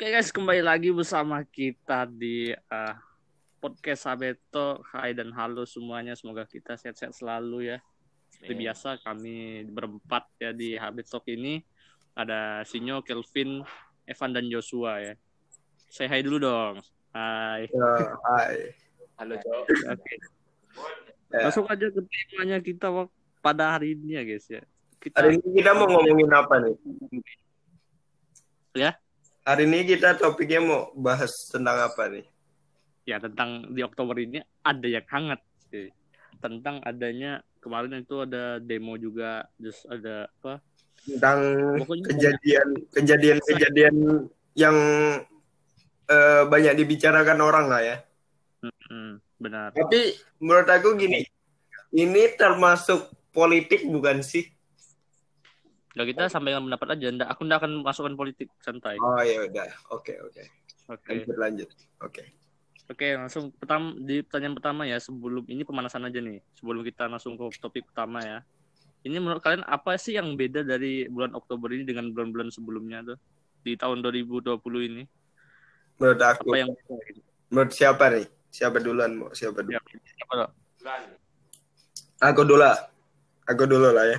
Oke guys, kembali lagi bersama kita di uh, podcast Sabeto. Hai dan halo semuanya, semoga kita sehat-sehat selalu ya. Seperti biasa kami berempat ya di Habit Talk ini. Ada Sinyo, Kelvin, Evan dan Joshua ya. Say hi dulu dong. Hai. Ya, hai. Halo, Cok. Oke. Ya. Langsung aja ke temanya kita pada hari ini ya guys ya. Kita Hari ini kita mau ngomongin apa nih? Ya? Hari ini kita topiknya mau bahas tentang apa nih? ya tentang di Oktober ini ada yang hangat sih. Tentang adanya kemarin itu ada demo juga, terus ada apa? Tentang Pokoknya kejadian kejadian kejadian yang eh, banyak dibicarakan orang lah ya. Hmm, benar. Tapi menurut aku gini, ini termasuk politik bukan sih? Ya kita sampaikan pendapat aja. Nggak, aku nggak akan masukkan politik santai. Oh ya udah, oke oke. Oke. Lanjut lanjut. Oke. Oke, langsung pertama di pertanyaan pertama ya sebelum ini pemanasan aja nih. Sebelum kita langsung ke topik utama ya. Ini menurut kalian apa sih yang beda dari bulan Oktober ini dengan bulan-bulan sebelumnya tuh di tahun 2020 ini? Menurut aku, Apa yang menurut siapa nih? Siapa duluan mau? Siapa dulu? Ya, apa tuh? Aku dulu lah. Aku dulu lah ya.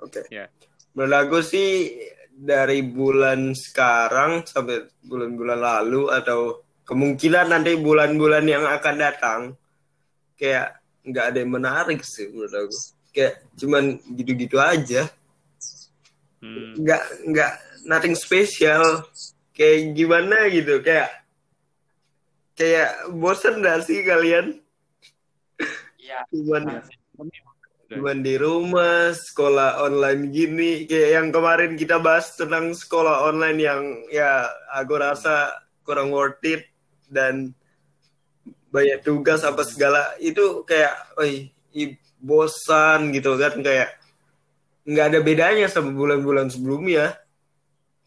Oke. Ya. Menurut aku sih dari bulan sekarang sampai bulan-bulan lalu atau kemungkinan nanti bulan-bulan yang akan datang kayak nggak ada yang menarik sih menurut aku. Kayak cuman gitu-gitu aja. Hmm, Nggak nggak nothing special. Kayak gimana gitu kayak kayak bosen gak sih kalian? Iya. Cuman cuman di rumah sekolah online gini kayak yang kemarin kita bahas tentang sekolah online yang ya aku rasa kurang worth it dan banyak tugas apa segala. Itu kayak oi i- bosan gitu kan kayak nggak ada bedanya sama bulan-bulan sebelumnya.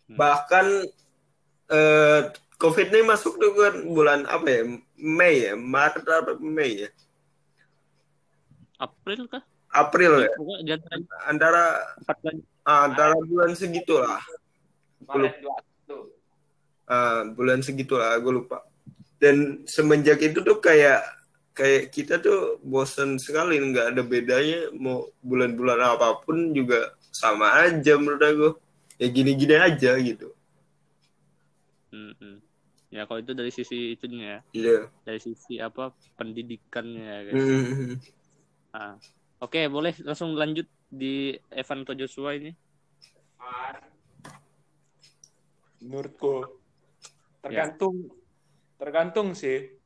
Hmm. bahkan eh, covid ini masuk tuh kan bulan apa ya? Mei ya? Maret apa Mei ya? April kah? April ya Pokoknya di antara bulan. ah, antara bulan segitulah Maret 21. Ah, bulan segitulah gue lupa dan semenjak itu tuh kayak kayak kita tuh bosen sekali nggak ada bedanya mau bulan-bulan apa pun juga sama aja menurut aku ya gini-gini aja gitu Hmm, hmm. Ya kalau itu dari sisi itunya ya, iya dari sisi apa pendidikannya ya guys. Hmm. Ah. Oke, boleh langsung lanjut di Evan atau Joshua ini. Menurutku tergantung tergantung sih.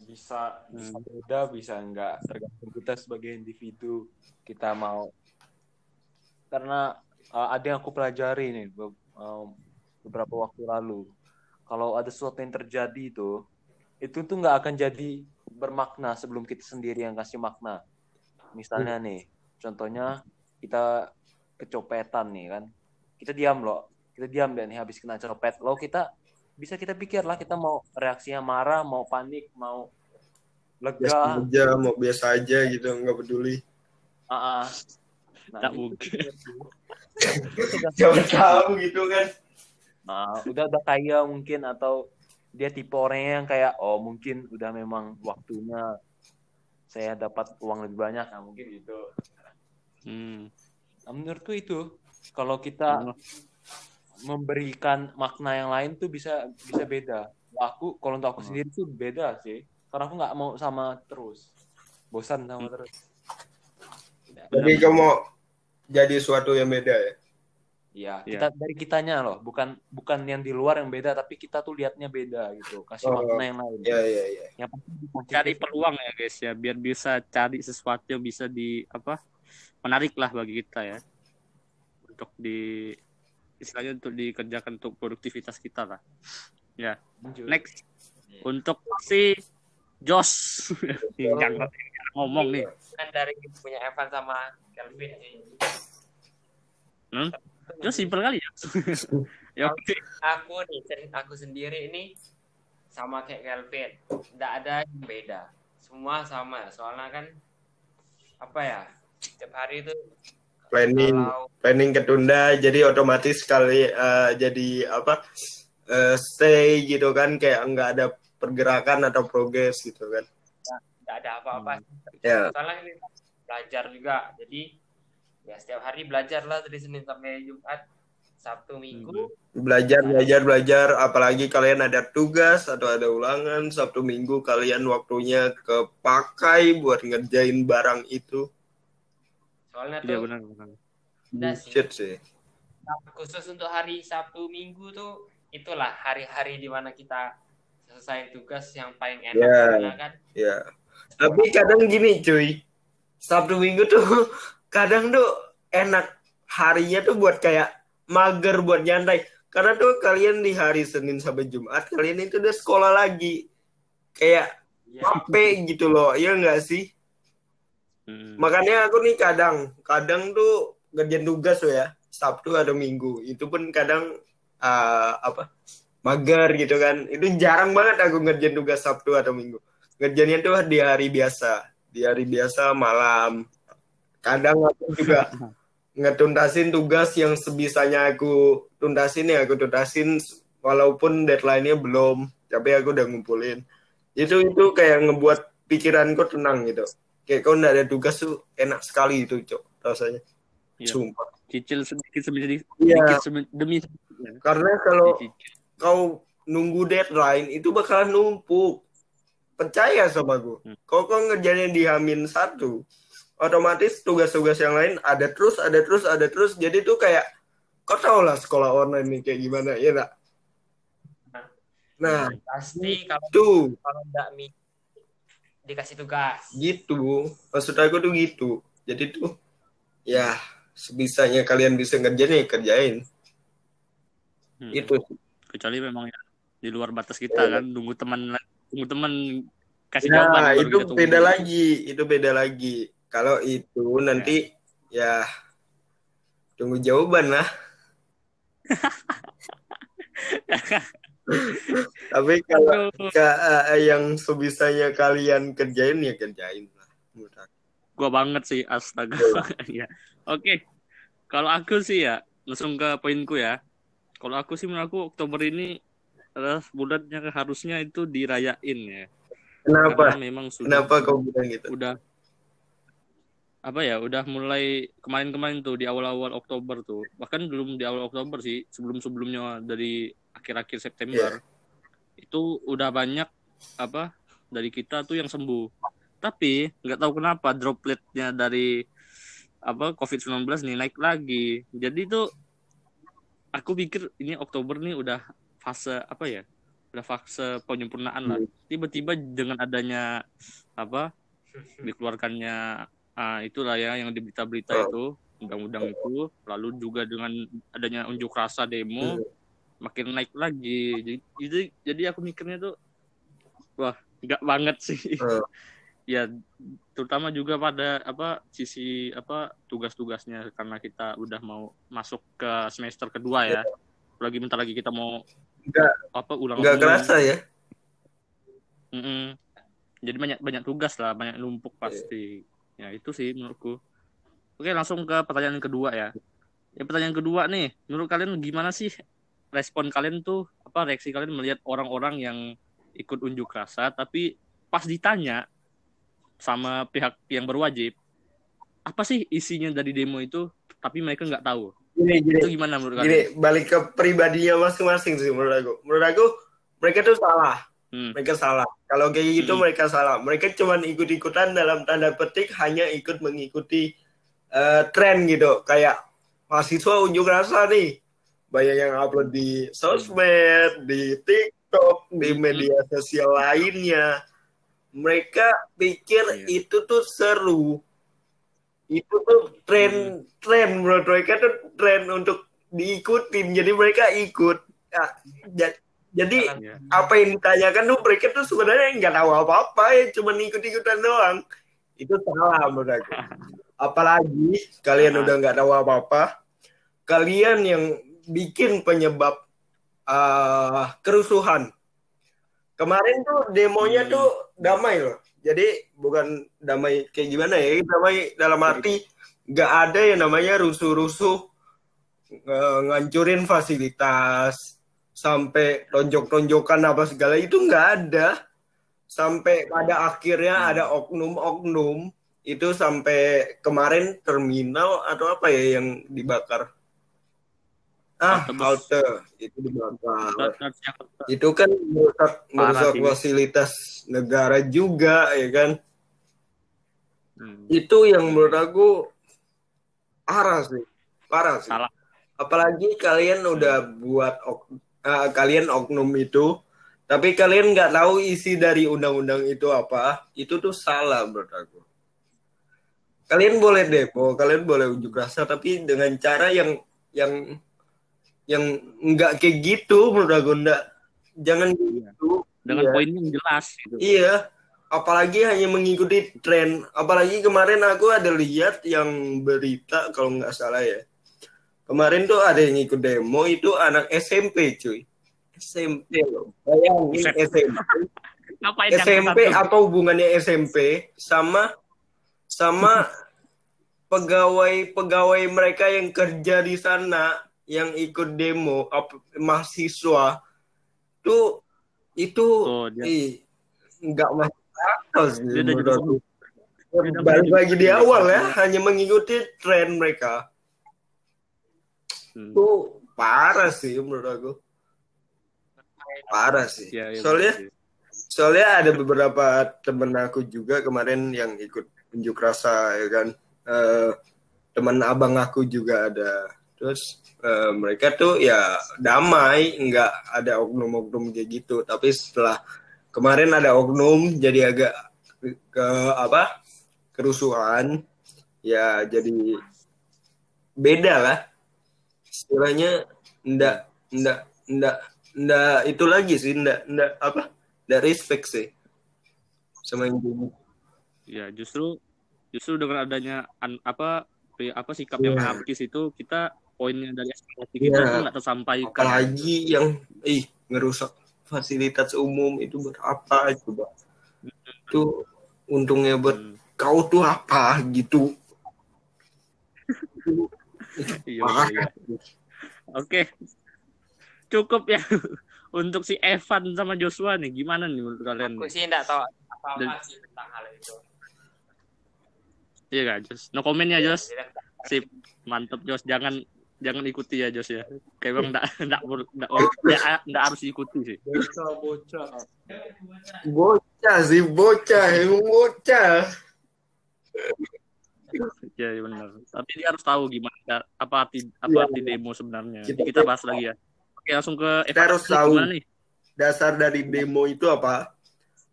Bisa bisa Hmm. beda, bisa enggak. Tergantung kita sebagai individu kita mau karena uh, ada yang aku pelajari nih be- um, beberapa waktu lalu. Kalau ada sesuatu yang terjadi itu, itu tuh nggak akan jadi bermakna sebelum kita sendiri yang kasih makna. Misalnya nih, contohnya kita kecopetan nih kan, kita diam loh, kita diam dan nih habis kena copet, lo kita bisa kita pikir lah kita mau reaksinya marah, mau panik, mau biasa lega, aja mau biasa aja gitu nggak peduli. Ah, ah. Nah, Tak mungkin. sudah- siapa tahu gitu kan. Nah, udah udah kaya mungkin atau dia tipe orangnya yang kayak oh mungkin udah memang waktunya saya dapat uang lebih banyak nah mungkin gitu. Hmm. Nah, menurutku itu kalau kita Oh. memberikan makna yang lain tuh bisa bisa beda. Aku kalau untuk aku Hmm. sendiri tuh beda sih. Karena aku nggak mau sama terus. Bosan sama Hmm. terus. jadi kamu mau jadi suatu yang beda ya Iya, Iya. kita dari kitanya loh, bukan bukan yang di luar yang beda, tapi kita tuh lihatnya beda gitu. Kasih Oh, makna yang lain. ya ya ya Yang pasti positif. Cari peluang ya guys ya, biar bisa cari sesuatu yang bisa di apa menarik lah bagi kita ya, untuk di istilahnya untuk dikerjakan untuk produktivitas kita lah. Ya, Lanjut. next untuk si Jos yang ngomong nih. kan dari punya Evan sama Kelvin sih. Jos simpel kali ya. ya oke. Aku nih, aku sendiri ini sama kayak Kelvin. Tidak ada yang beda. Semua sama. Soalnya kan apa ya? Setiap hari itu planning Kalau planning ketunda jadi otomatis kali eh, jadi apa eh, stay gitu kan kayak nggak ada pergerakan atau progres gitu kan nggak ada apa-apa. ya Soalnya ini belajar juga. Jadi ya setiap hari belajar lah dari Senin sampai Jumat, Sabtu, Minggu. belajar belajar belajar apalagi kalian ada tugas atau ada ulangan Sabtu Minggu kalian waktunya kepakai buat ngerjain barang itu Soalnya Iya tuh benar benar. Udah sih. Shit sih khusus untuk hari Sabtu Minggu tuh itulah hari-hari di mana kita selesai tugas yang paling enak Ya. karena kan ya tapi kadang gini cuy Sabtu Minggu tuh kadang tuh enak harinya tuh buat kayak mager buat nyantai. Karena tuh kalian di hari Senin sampai Jumat kalian itu udah sekolah lagi. Kayak ya, capek gitu loh ya enggak sih? Hmm. makanya aku nih kadang kadang tuh ngerjain tugas tuh ya Sabtu atau Minggu. Itu pun kadang uh, apa mager gitu kan. Itu jarang banget aku ngerjain tugas Sabtu atau Minggu. Ngerjainnya tuh di hari biasa di hari biasa malam kadang aku juga ngetuntasin tugas yang sebisanya aku tuntasin ya aku tuntasin walaupun deadline-nya belum tapi aku udah ngumpulin. Itu itu kayak ngebuat pikiranku tenang gitu. Kayak kau nggak ada tugas tuh enak sekali itu cok rasanya. Iya. sumpah. Cicil sedikit demi sedikit, Iya. sedikit demi karena kalau kau nunggu deadline itu bakalan numpuk. Percaya sama gue Hmm. kalau kau ngerjainnya di Hamin satu otomatis tugas-tugas yang lain ada terus ada terus ada terus. Jadi tuh kayak kau tau lah sekolah online nih kayak gimana ya nak nah pasti kalau tuh. kalau nggak mi dikasih tugas. Gitu maksud aku tuh gitu. Jadi tuh ya sebisanya kalian bisa ngerjain ya kerjain. Hmm. itu Kecuali memang ya, di luar batas kita kan nunggu teman nunggu teman kasih Nah, jawaban itu tunggu. beda lagi, itu beda lagi. Kalau itu nanti ya tunggu jawaban lah. Tapi kalau Aduh, ka- eh, yang sebisanya kalian kerjain ya kerjain lah. gua banget sih astaga. ya. Oke. Kalau aku sih ya langsung ke poinku ya. Kalau aku sih menurut aku Oktober ini adalah bulannya harusnya itu dirayain ya. Kenapa? Karena memang sudah Kenapa kau bilang gitu? udah apa ya udah mulai kemarin-kemarin tuh di awal-awal Oktober tuh. Bahkan belum di awal Oktober sih sebelum-sebelumnya dari akhir-akhir September. Itu udah banyak apa dari kita tuh yang sembuh. Tapi nggak tahu kenapa dropletnya dari apa COVID-19 nih naik lagi. Jadi tuh aku pikir ini Oktober nih udah fase apa ya udah fase penyempurnaan lah. Tiba-tiba dengan adanya apa dikeluarkannya ah, itulah ya yang di berita-berita itu undang-undang itu. Lalu juga dengan adanya unjuk rasa demo makin naik lagi. Jadi jadi, jadi aku mikirnya tuh wah nggak banget sih. Ya terutama juga pada apa sisi apa tugas-tugasnya. Karena kita udah mau masuk ke semester kedua ya. Lagi bentar lagi kita mau Nggak- apa ulang Nggak kerasa ya? Mm-mm. Jadi banyak banyak tugas lah, banyak numpuk pasti. Ya itu sih menurutku. Oke langsung ke pertanyaan kedua ya. Ya pertanyaan kedua nih, menurut kalian gimana sih respon kalian tuh apa reaksi kalian melihat orang-orang yang ikut unjuk rasa tapi pas ditanya sama pihak yang berwajib apa sih isinya dari demo itu tapi mereka nggak tahu Gini, gini. itu gimana menurut Gini, kalian? balik ke pribadinya masing-masing sih menurut aku. Menurut aku mereka tuh salah. Hmm. Mereka salah. Kalau kayak gitu Hmm. mereka salah. Mereka cuman ikut-ikutan dalam tanda petik hanya ikut mengikuti eh, tren gitu. Kayak mahasiswa unjuk rasa nih. Banyak yang upload di sosmed, di TikTok, di Hmm. media sosial lainnya. Mereka pikir Iya. itu tuh seru. Itu tuh tren tren menurut mereka tuh tren untuk diikutin. Jadi mereka ikut. Ja- jadi Ya. apa yang ditanyakan tuh mereka tuh sebenarnya nggak tahu apa-apa ya cuma ikut-ikutan doang itu salah menurut aku apalagi kalian Ah. udah nggak tahu apa-apa kalian yang bikin penyebab ah, kerusuhan kemarin tuh demonya Hmm. tuh damai loh jadi bukan damai kayak gimana ya damai dalam arti nggak ada yang namanya rusuh-rusuh eh, ngancurin fasilitas sampai tonjok-tonjokan apa segala itu nggak ada. Sampai pada akhirnya ada oknum-oknum itu sampai kemarin terminal atau apa ya yang dibakar? Ah Halte itu dibakar. Itu kan merusak merusak fasilitas negara juga ya kan? Hmm. itu yang menurut aku parah sih parah sih. Salah. apalagi kalian udah buat ok- eh, kalian oknum itu tapi kalian nggak tahu isi dari undang-undang itu apa itu tuh salah menurut aku kalian boleh demo kalian boleh unjuk rasa tapi dengan cara yang yang yang nggak kayak gitu menurut aku nggak jangan gitu Dengan Iya. poin yang jelas gitu. Iya, apalagi hanya mengikuti tren. Apalagi kemarin aku ada lihat yang berita kalau nggak salah ya. Kemarin tuh ada yang ikut demo itu anak SMP cuy. SMP loh. Bayangin Buset. SMP. Ngapain SMP satu? apa hubungannya SMP sama sama pegawai-pegawai mereka yang kerja di sana yang ikut demo ap- mahasiswa tuh itu Oh, ih, nggak masuk akal sih Balik lagi di awal ya, hanya mengikuti tren mereka. Hmm. Itu parah sih menurut aku. Parah sih. Iya, iya, Soalnya sih. soalnya ada beberapa temen aku juga kemarin yang ikut unjuk rasa ya kan Eh, teman abang aku juga ada terus eh, mereka tuh ya damai nggak ada oknum-oknum kayak gitu tapi setelah kemarin ada oknum jadi agak ke apa kerusuhan ya jadi beda lah istilahnya ndak ndak ndak ndak itu lagi sih ndak ndak apa ndak respect sih sama yang gitu. Ya, justru justru dengan adanya an- apa apa sikap yang Iya. anarkis itu kita poinnya dari aspirasi kita Iya. itu nggak tersampaikan. apalagi yang ih ngerusak fasilitas umum itu buat apa coba itu untungnya buat Hmm. kau tuh apa gitu Iya, iya. Oke. Cukup ya untuk si Evan sama Joshua nih. Gimana nih menurut kalian? Aku sih enggak tahu apa-apa Dan- sih tentang hal itu. Iya gak, Jos? No comment ya, Jos. Sip. Mantep, Jos. Jangan jangan ikuti ya, Jos ya. Kayak bang enggak enggak enggak enggak enggak harus diikuti sih. Bocah, bocah. bocah sih bocah bocah Iya, iya benar. Tapi dia harus tahu gimana ya, apa arti apa Iya. arti demo sebenarnya. Kita- Kita, bahas lagi ya. Oke, langsung ke Kita harus tahu. Nih? dasar dari demo itu apa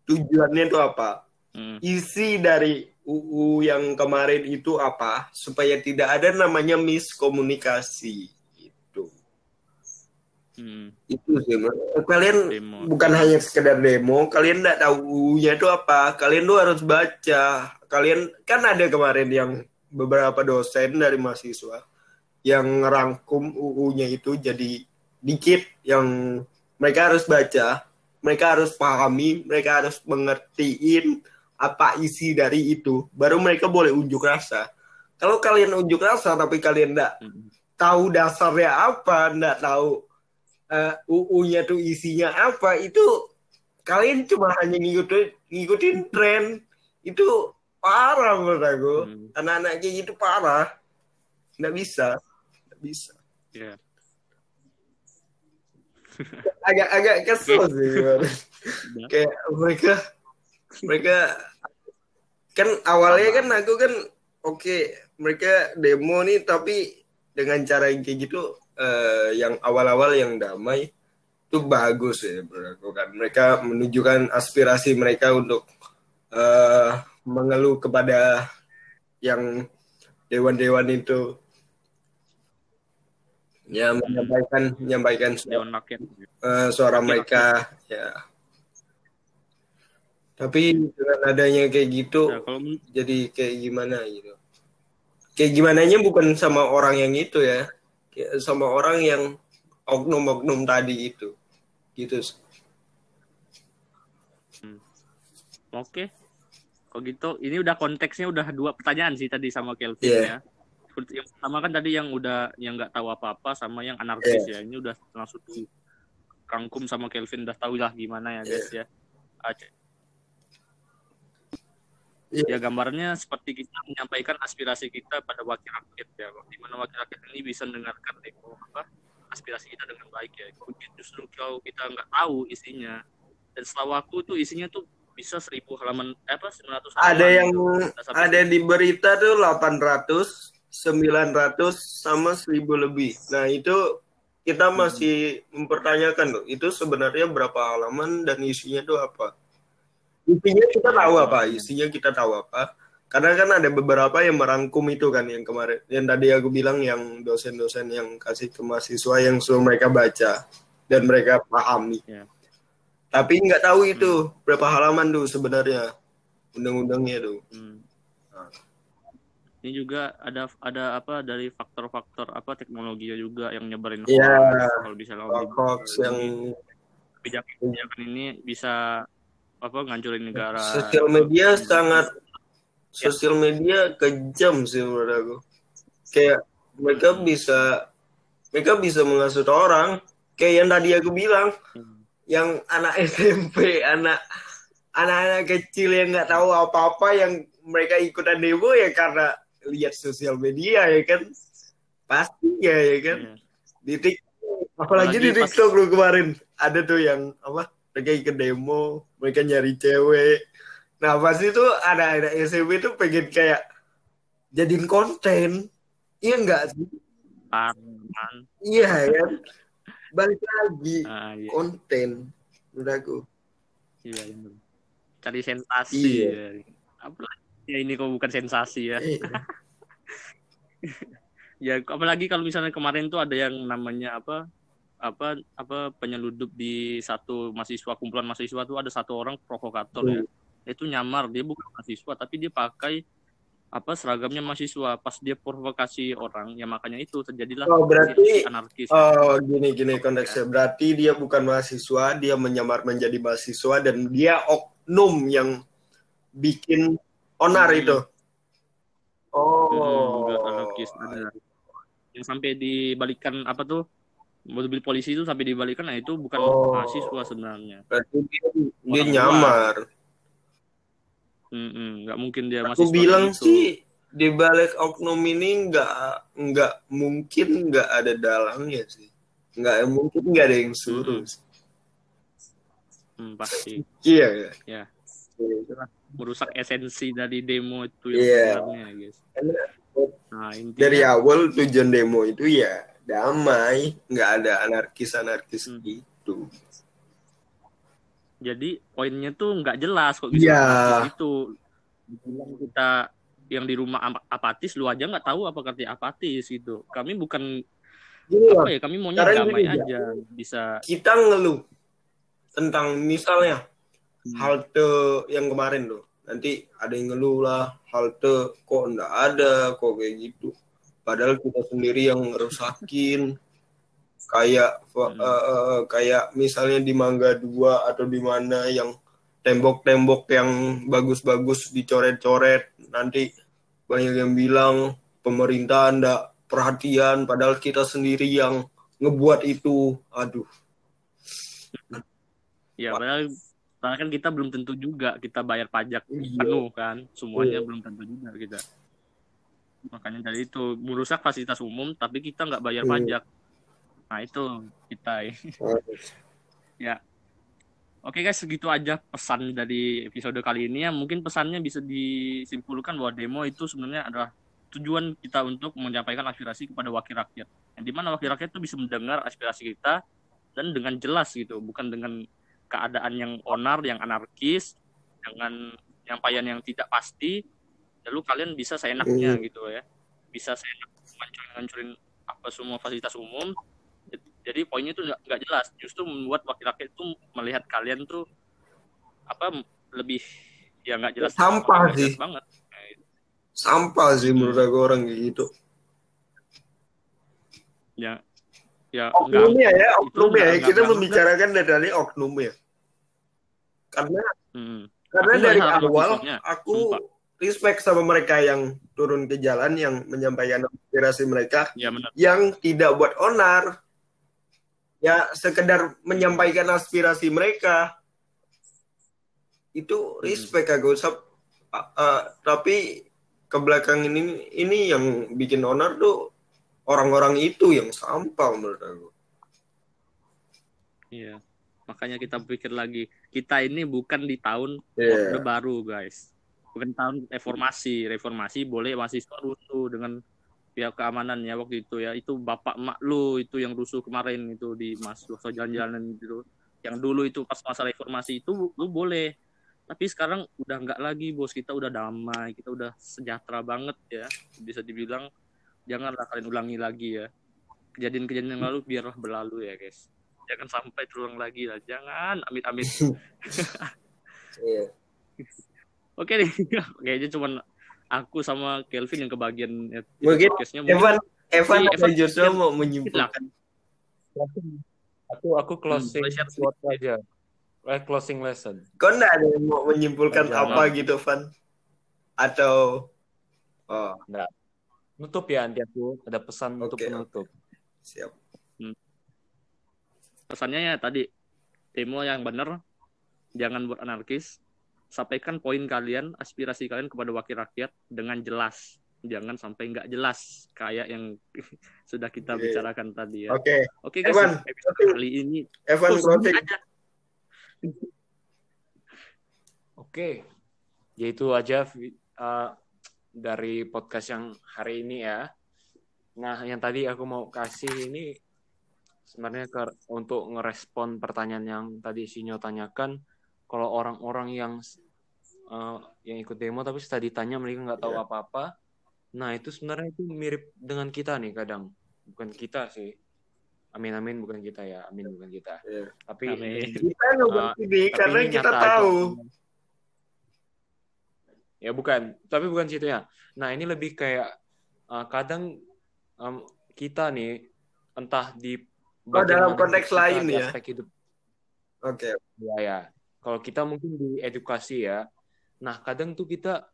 tujuannya itu apa Hmm. isi dari UU yang kemarin itu apa supaya tidak ada namanya miskomunikasi Hmm. itu sih kalian Demo. bukan hanya sekedar demo kalian tidak tahu UU-nya itu apa kalian tuh harus baca kalian kan ada kemarin yang beberapa dosen dari mahasiswa yang ngerangkum UU-nya itu jadi dikit yang mereka harus baca mereka harus pahami mereka harus mengertiin apa isi dari itu baru mereka boleh unjuk rasa kalau kalian unjuk rasa tapi kalian tidak Hmm. tahu dasarnya apa tidak tahu eh, UU-nya tuh isinya apa? Itu kalian cuma hanya ngikutin ngikutin tren. Itu parah menurut aku. Hmm. anak-anak kayak gitu parah. Nggak bisa. Nggak bisa. Iya. agak agak kesel sih gimana. kayak mereka mereka kan awalnya kan aku kan oke mereka demo nih tapi dengan cara yang kayak gitu eh, yang awal-awal yang damai itu bagus ya menurut aku kan. Mereka menunjukkan aspirasi mereka untuk eh, mengeluh kepada yang dewan-dewan itu. Ya menyampaikan menyampaikan suara, Dewan Rakyat. eh, suara mereka ya. Tapi dengan adanya kayak gitu Nah, kalau jadi kayak gimana gitu? Kayak gimana bukan sama orang yang itu ya sama orang yang oknum-oknum tadi itu gitu Oke. Kalau gitu, ini udah konteksnya udah dua pertanyaan sih tadi sama Kelvin Iya. ya. yang pertama kan tadi yang udah yang nggak tahu apa-apa sama yang anarkis ya ini udah langsung di rangkum sama Kelvin udah tahu lah gimana ya guys ya Aceh. Iya. Ya gambarnya seperti kita menyampaikan aspirasi kita pada wakil rakyat ya, di mana wakil rakyat ini bisa mendengarkan demo apa aspirasi kita dengan baik ya. Justru kalau kita nggak tahu isinya, dan setahu aku tuh isinya tuh bisa seribu halaman eh, apa 900 halaman Ada yang sampai ada di berita tuh 800, 900 sama 1000 lebih. Nah, itu kita masih mempertanyakan loh, itu sebenarnya berapa halaman dan isinya tuh apa? Isinya kita tahu apa, isinya kita tahu apa. Karena kan ada beberapa yang merangkum itu kan yang kemarin, yang tadi aku bilang yang dosen-dosen yang kasih ke mahasiswa yang suruh mereka baca dan mereka pahami. Ya. Tapi nggak tahu itu berapa halaman tuh sebenarnya undang-undangnya tuh. Hmm. Ini juga ada ada apa dari faktor-faktor apa teknologinya juga yang nyebarin hoax. Kalau bisa Hoax yang kebijakan ini bisa apa ngancurin negara. sosial media sangat sosial media kejam sih menurut aku. Kayak mereka bisa mereka bisa mengasut orang kayak yang tadi aku bilang Hmm. yang anak SMP, anak anak-anak kecil yang nggak tahu apa-apa yang mereka ikutan demo ya karena lihat sosial media ya kan pastinya ya kan Iya. di TikTok apalagi di Apalagi pas- TikTok lu kemarin ada tuh yang apa mereka ikut demo mereka nyari cewek nah pasti tuh ada ada SMP tuh pengen kayak jadiin konten iya enggak sih iya kan balik lagi Ah, iya. konten menurut aku Iya, iya. Cari sensasi. Iya. Ya. Apalagi ya ini kok bukan sensasi ya. Iya. Ya apalagi kalau misalnya kemarin tuh ada yang namanya apa apa apa penyeludup di satu mahasiswa kumpulan mahasiswa tuh ada satu orang provokator ya. Itu nyamar dia bukan mahasiswa tapi dia pakai apa seragamnya mahasiswa pas dia provokasi orang ya makanya itu terjadilah Oh, berarti- anarkis Oh gini gini konteksnya berarti dia bukan mahasiswa dia menyamar menjadi mahasiswa dan dia oknum yang bikin onar Hmm. itu. Hmm, Oh. juga anarkis ada yang sampai dibalikan apa tuh mobil polisi itu sampai dibalikan nah itu bukan Oh. mahasiswa sebenarnya Berarti dia, dia Orang nyamar. Nggak mungkin dia Aku mahasiswa bilang gitu. sih di balik oknum ini nggak nggak mungkin nggak ada dalangnya sih. Nggak mungkin nggak ada yang suruh. Mm-mm. Hmm, pasti Iya ya. Ya. Iya. merusak esensi dari demo itu yang Iya. sebenarnya guys nah intinya Dari awal tujuan demo itu ya damai, nggak ada anarkis-anarkis Hmm. gitu. jadi poinnya tuh nggak jelas kok bisa Iya. anarkis itu bilang kita yang di rumah ap- apatis lu aja nggak tahu apa arti apatis gitu kami bukan Gini loh, apa ya kami maunya damai gini, aja bisa kita ngeluh tentang misalnya Hmm. halte yang kemarin tuh nanti ada yang ngeluh lah halte kok nggak ada kok kayak gitu padahal kita sendiri yang ngerusakin. Kayak Hmm. eh, kayak misalnya di Mangga 2 atau di mana yang tembok-tembok yang bagus-bagus dicoret-coret nanti banyak yang bilang pemerintah ndak perhatian. Padahal kita sendiri yang ngebuat itu. Aduh. Ya padahal padahal kan kita belum tentu juga kita bayar pajak Iya. penuh kan. Semuanya Iya. belum tentu juga kita makanya dari itu merusak fasilitas umum tapi kita nggak bayar Iya. pajak. Nah itu kita ya. Oke guys segitu aja pesan dari episode kali ini ya. Mungkin pesannya bisa disimpulkan bahwa demo itu sebenarnya adalah tujuan kita untuk menyampaikan aspirasi kepada wakil rakyat. Yang di mana wakil rakyat itu bisa mendengar aspirasi kita dan dengan jelas gitu. Bukan dengan keadaan yang onar yang anarkis dengan nyampaian yang tidak pasti lalu kalian bisa seenaknya Hmm. gitu ya. Bisa seenak ngancurin apa semua fasilitas umum. Jadi poinnya itu nggak jelas. Justru membuat wakil rakyat itu melihat kalian tuh apa lebih ya nggak jelas. Sampah sih. jelas banget. Nah, sampah sih menurut aku orang kayak gitu. Ya ya enggak oknumnya ya itu oknum ya. kita nggak- membicarakan dari oknum ya. Karena Hmm. karena Aku dari awal maksudnya, aku sumpah. Respect sama mereka yang turun ke jalan yang menyampaikan aspirasi mereka Ya benar. yang tidak buat onar ya sekedar menyampaikan aspirasi mereka itu respect aku Sap- a- a- tapi ke belakang ini ini yang bikin onar tuh orang-orang itu yang sampah menurut aku Iya. Makanya kita pikir lagi, kita ini bukan di tahun Iya. Orde Baru, guys. Bukan tahun reformasi. Reformasi boleh mahasiswa rusuh dengan pihak keamanannya waktu itu ya. Itu bapak emak lu itu yang rusuh kemarin itu di mahasiswa jalan-jalan gitu. Yang dulu itu pas masa reformasi itu lu boleh. Tapi sekarang udah nggak lagi, bos. Kita udah damai, kita udah sejahtera banget ya. Bisa dibilang janganlah kalian ulangi lagi ya. Kejadian-kejadian yang lalu biarlah berlalu ya, guys. Jangan sampai terulang lagi lah. Jangan, amit-amit. Iya. Oke nih, kayaknya cuman aku sama Kelvin yang kebagian ya, Mungkin podcastnya. Evan Evan Si Evan justru share mau menyimpulkan Aku aku closing quote aja. Eh, closing lesson. kau enggak ada yang mau menyimpulkan Jangan. apa gitu Van atau oh Nutup ya nanti aku ada pesan untuk Oke, penutup. siap pesannya ya tadi demo yang benar, jangan buat anarkis. Sampaikan poin kalian, aspirasi kalian kepada wakil rakyat dengan jelas. Jangan sampai nggak jelas kayak yang sudah kita Oke. bicarakan tadi ya. oke Oke guys, Evan, episode kali ini Evan Oh, aja. Oke. Yaitu aja vi- uh, dari podcast yang hari ini ya. Nah, yang tadi aku mau kasih ini sebenarnya ke- untuk ngerespon pertanyaan yang tadi Sinyo tanyakan kalau orang-orang yang uh, yang ikut demo tapi setelah ditanya mereka nggak tahu Iya. apa-apa. Nah, itu sebenarnya itu mirip dengan kita nih kadang. Bukan kita sih. Amin amin bukan kita ya. Amin bukan kita. Iya. Tapi Amin. kita nggak ini tapi karena ini kita nyata aja. tahu Ya bukan, tapi bukan situ ya. Nah ini lebih kayak uh, kadang um, kita nih entah di Oh, dalam konteks lain di ya? aspek hidup oke ya ya. Kalau kita mungkin di edukasi ya. Nah kadang tuh kita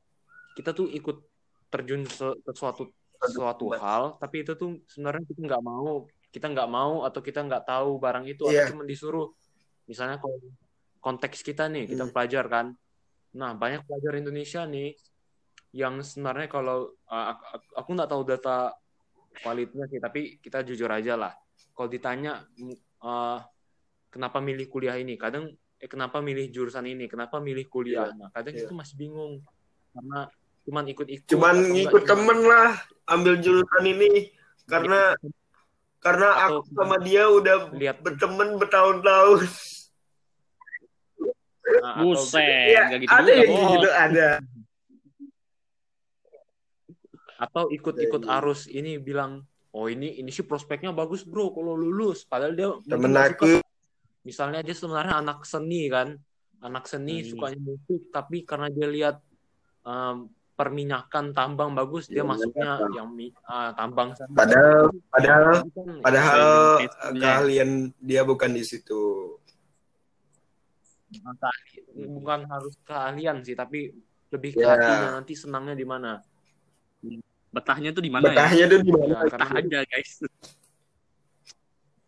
kita tuh ikut terjun se- ke suatu suatu hal, tapi itu tuh sebenarnya kita nggak mau, kita nggak mau atau kita nggak tahu barang itu Iya. atau cuma disuruh. Misalnya kalau konteks kita nih, kita Hmm. pelajar kan. Nah banyak pelajar Indonesia nih yang sebenarnya kalau aku, nggak tahu data validnya sih, tapi kita jujur aja lah. Kalau ditanya uh, kenapa milih kuliah ini, kadang eh kenapa milih jurusan ini, kenapa milih kuliah, nah kadang Iya. itu masih bingung karena cuman ikut-ikut. cuman ngikut temen lah ambil jurusan ini. Karena karena Atau- aku sama dia udah lihat. berteman bertahun-tahun. Nah, atau Buset, ya gitu ada juga, yang gitu ada. Atau ikut-ikut Iya. arus ini bilang oh ini ini sih prospeknya bagus bro kalau lulus. Padahal dia temen aku. suka. Misalnya dia sebenarnya anak seni kan anak seni Hmm. sukanya musik tapi karena dia lihat um, perminyakan tambang bagus dia Iya, masuknya minyakan. yang ah, tambang sana. Padahal- padahal- padahal keahlian dia bukan di situ bukan harus keahlian sih tapi lebih ke Ya. hatinya nanti senangnya di mana Betahnya tuh di mana ya? betahnya tuh di mana Ya, Betah aja guys.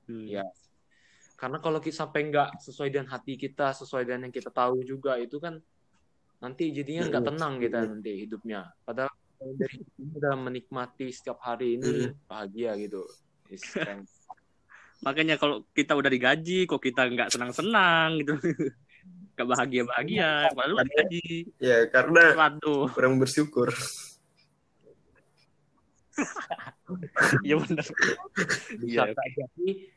Hmm. Ya. Karena kalau kita sampai nggak sesuai dengan hati kita, sesuai dengan yang kita tahu juga, itu kan nanti jadinya nggak tenang kita nanti hidupnya. Padahal dari udah menikmati setiap hari ini bahagia gitu. Makanya kalau kita udah digaji, kok kita nggak senang-senang gitu. Gak bahagia-bahagia, padahal udah digaji. ya karena Waduh, kurang bersyukur iya benar. Bisa Iya, oke.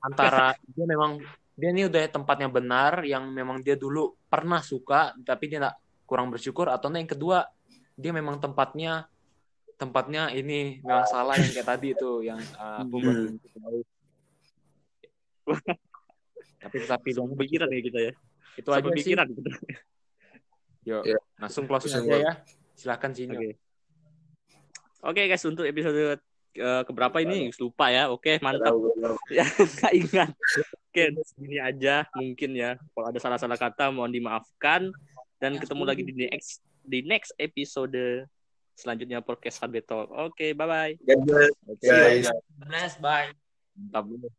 Antara dia memang dia ini udah tempatnya benar, yang memang dia dulu pernah suka, tapi dia nggak kurang bersyukur, atau yang kedua dia memang tempatnya tempatnya ini memang salah yang kayak tadi itu yang uh, aku Hmm. baru tapi tapi Langsung pikiran ya kita ya. itu aja pikiran gitu. Yuk, Ya. langsung closing aja ya silakan sini Oke. Oke guys, untuk episode eh, keberapa ini lupa ya. Oke, mantap. ya nggak ingat oke segini aja mungkin ya kalau ada salah-salah kata mohon dimaafkan dan ketemu lagi di next di next episode selanjutnya podcast Talk. Oke, bye-bye. Guys. Bless, bye. mantap dulu.